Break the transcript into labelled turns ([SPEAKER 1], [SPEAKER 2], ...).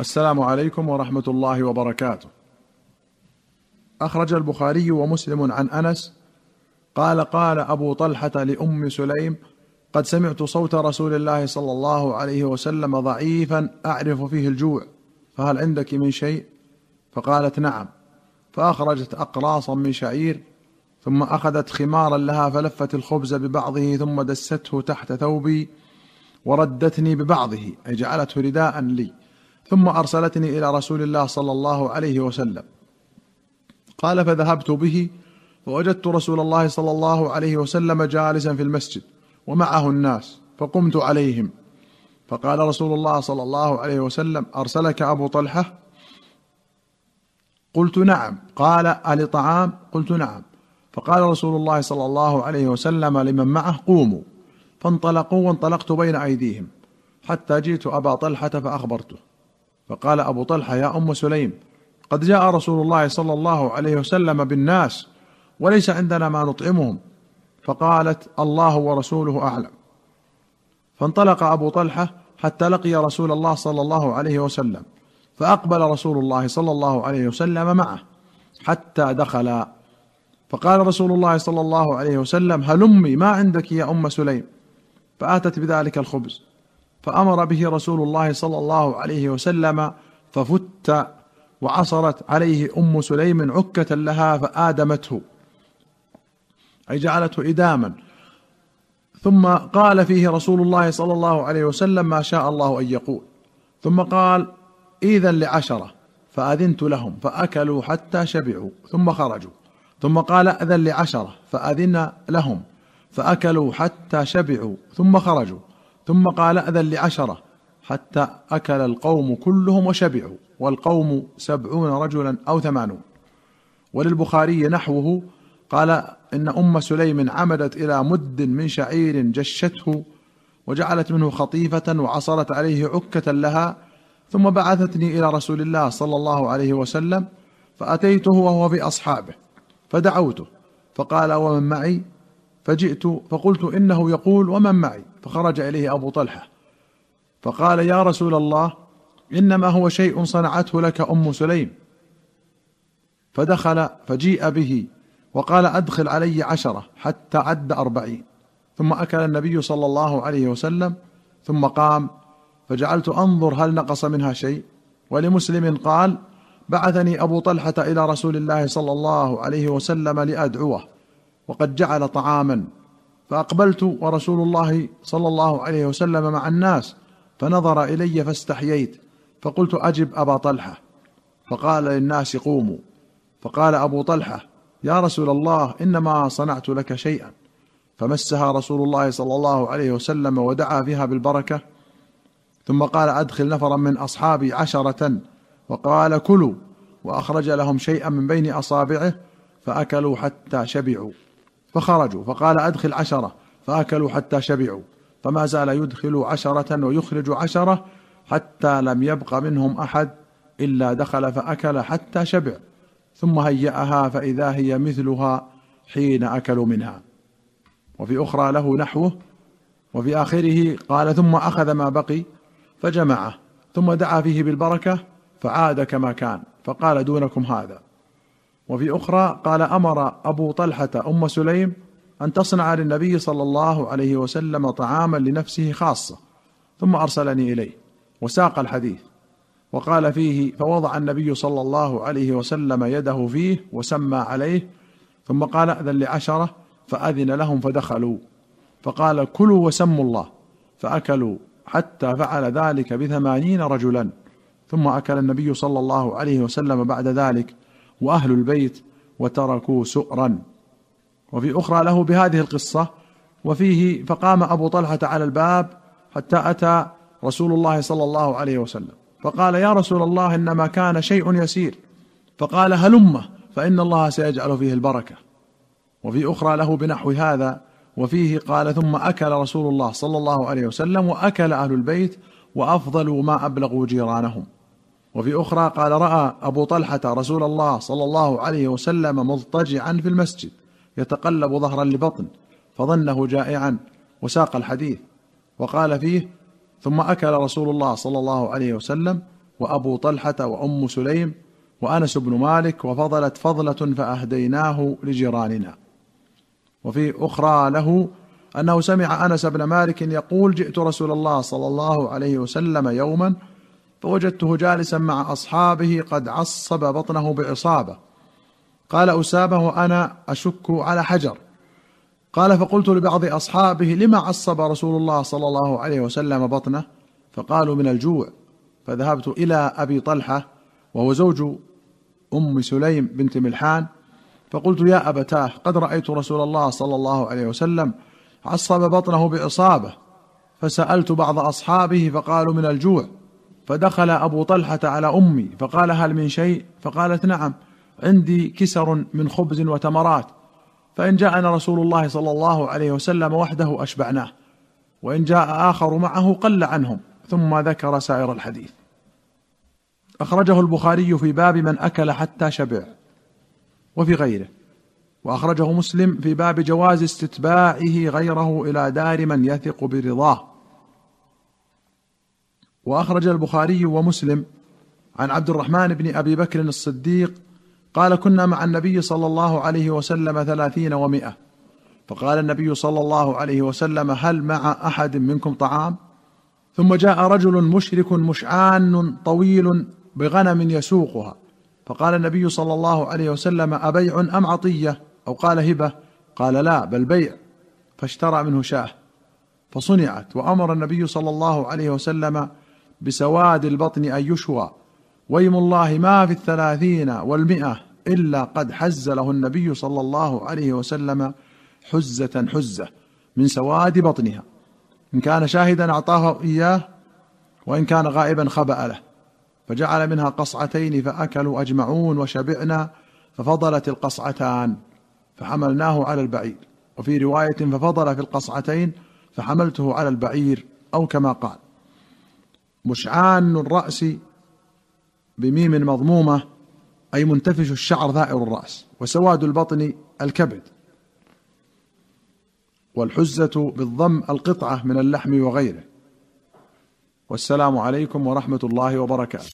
[SPEAKER 1] السلام عليكم ورحمة الله وبركاته. أخرج البخاري ومسلم عن أنس قال قال أبو طلحة لأم سليم: قد سمعت صوت رسول الله صلى الله عليه وسلم ضعيفا أعرف فيه الجوع، فهل عندك من شيء؟ فقالت نعم، فأخرجت أقراصا من شعير ثم أخذت خمارا لها فلفت الخبز ببعضه ثم دسته تحت ثوبي وردتني ببعضه أي جعلته رداء لي ثم أرسلتني إلى رسول الله صلى الله عليه وسلم. قال فذهبت به فوجدت رسول الله صلى الله عليه وسلم جالسا في المسجد ومعه الناس فقمت عليهم. فقال رسول الله صلى الله عليه وسلم أرسلك أبو طلحة؟ قلت نعم. قال الي طعام قلت نعم. فقال رسول الله صلى الله عليه وسلم لمن معه قوموا. فانطلقوا وانطلقت بين أيديهم حتى جئت أبا طلحة فأخبرته. فقال أبو طلحة يا أم سليم قد جاء رسول الله صلى الله عليه وسلم بالناس وليس عندنا ما نطعمهم. فقالت الله ورسوله أعلم. فانطلق أبو طلحة حتى لقي رسول الله صلى الله عليه وسلم فأقبل رسول الله صلى الله عليه وسلم معه حتى دخلا فقال رسول الله صلى الله عليه وسلم هلمي ما عندك يا أم سليم؟ فآتت بذلك الخبز. فأمر به رسول الله صلى الله عليه وسلم ففت وعصرت عليه أم سليم عكة لها فآدمته أي جعلته إداما. ثم قال فيه رسول الله صلى الله عليه وسلم ما شاء الله أن يقول. ثم قال إذا لعشرة فأذنت لهم فأكلوا حتى شبعوا ثم خرجوا. ثم قال اذن لعشرة فأذن لهم فأكلوا حتى شبعوا ثم خرجوا. ثم قال أذن لعشرة حتى أكل القوم كلهم وشبعوا والقوم سبعون رجلا أو ثمانون. وللبخاري نحوه قال إن أم سليم عمدت إلى مد من شعير جشته وجعلت منه خطيفة وعصرت عليه عكة لها ثم بعثتني إلى رسول الله صلى الله عليه وسلم فأتيته وهو في أصحابه فدعوته فقال ومن معي؟ فجئت فقلت إنه يقول ومن معي؟ فخرج إليه أبو طلحة. فقال يا رسول الله إنما هو شيء صنعته لك أم سليم. فدخل فجيء به وقال أدخل علي عشرة حتى عد أربعين. ثم أكل النبي صلى الله عليه وسلم ثم قام فجعلت أنظر هل نقص منها شيء. ولمسلم قال بعثني أبو طلحة إلى رسول الله صلى الله عليه وسلم لأدعوه. وقد جعل طعاما. فأقبلت ورسول الله صلى الله عليه وسلم مع الناس فنظر إلي فاستحييت فقلت أجب أبا طلحة. فقال للناس قوموا. فقال أبو طلحة يا رسول الله إنما صنعت لك شيئا. فمسها رسول الله صلى الله عليه وسلم ودعا فيها بالبركة. ثم قال أدخل نفرا من أصحابي عشرة وقال كلوا. وأخرج لهم شيئا من بين أصابعه فأكلوا حتى شبعوا. فخرجوا فقال أدخل عشرة فأكلوا حتى شبعوا فما زال يدخل عشرة ويخرج عشرة حتى لم يبق منهم أحد إلا دخل فأكل حتى شبع ثم هيأها فإذا هي مثلها حين أكلوا منها. وفي أخرى له نحوه وفي آخره قال ثم أخذ ما بقي فجمعه ثم دعا فيه بالبركة فعاد كما كان فقال دونكم هذا. وفي أخرى قال أمر أبو طلحة أم سليم أن تصنع للنبي صلى الله عليه وسلم طعاما لنفسه خاصة ثم أرسلني إليه وساق الحديث وقال فيه فوضع النبي صلى الله عليه وسلم يده فيه وسمى عليه ثم قال أذن لعشرة فأذن لهم فدخلوا فقال كلوا وسموا الله فأكلوا حتى فعل ذلك بثمانين رجلا ثم أكل النبي صلى الله عليه وسلم بعد ذلك وأهل البيت وتركوا سؤرا. وفي أخرى له بهذه القصة وفيه فقام أبو طلحة على الباب حتى أتى رسول الله صلى الله عليه وسلم. فقال يا رسول الله إنما كان شيء يسير. فقال هلمه فإن الله سيجعل فيه البركة. وفي أخرى له بنحو هذا وفيه قال ثم أكل رسول الله صلى الله عليه وسلم وأكل أهل البيت وأفضلوا ما أبلغوا جيرانهم. وفي أخرى قال رأى أبو طلحة رسول الله صلى الله عليه وسلم مضطجعا في المسجد يتقلب ظهرا لبطن فظنه جائعا وساق الحديث. وقال فيه ثم أكل رسول الله صلى الله عليه وسلم وأبو طلحة وأم سليم وأنس بن مالك وفضلت فضلة فأهديناه لجيراننا. وفي أخرى له أنه سمع أنس بن مالك يقول جئت رسول الله صلى الله عليه وسلم يوما فوجدته جالسا مع أصحابه قد عصب بطنه بعصابة قال أسامة وأنا أشك على حجر. قال فقلت لبعض أصحابه لما عصب رسول الله صلى الله عليه وسلم بطنه؟ فقالوا من الجوع. فذهبت إلى أبي طلحة وهو زوج أم سليم بنت ملحان. فقلت يا أبتاه قد رأيت رسول الله صلى الله عليه وسلم عصب بطنه بإصابة. فسألت بعض أصحابه فقالوا من الجوع. فدخل أبو طلحة على أمي فقال هل من شيء؟ فقالت نعم عندي كسر من خبز وتمرات. فإن جاءنا رسول الله صلى الله عليه وسلم وحده أشبعناه وإن جاء آخر معه قل عنهم ثم ذكر سائر الحديث. أخرجه البخاري في باب من أكل حتى شبع وفي غيره. وأخرجه مسلم في باب جواز استتباعه غيره إلى دار من يثق برضاه. وأخرج البخاري ومسلم عن عبد الرحمن بن أبي بكر الصديق قال كنا مع النبي صلى الله عليه وسلم ثلاثين ومائة. فقال النبي صلى الله عليه وسلم هل مع أحد منكم طعام؟ ثم جاء رجل مشرك مشعان طويل بغنم يسوقها. فقال النبي صلى الله عليه وسلم أبيع أم عطية؟ أو قال هبة. قال لا بل بيع. فاشترى منه شاه. فصنعت وأمر النبي صلى الله عليه وسلم بسواد البطن أن يشوى. ويم الله ما في الثلاثين والمئة إلا قد حز له النبي صلى الله عليه وسلم حزة حزة من سواد بطنها. إن كان شاهدا أعطاه إياه وإن كان غائبا خبأ له. فجعل منها قصعتين فأكلوا أجمعون وشبعنا ففضلت القصعتان فحملناه على البعير. وفي رواية ففضل في القصعتين فحملته على البعير أو كما قال. مشعان الرأس بميم مضمومة أي منتفش الشعر ذائر الرأس وسواد البطن الكبد. والحزة بالضم القطعة من اللحم وغيره. والسلام عليكم ورحمة الله وبركاته.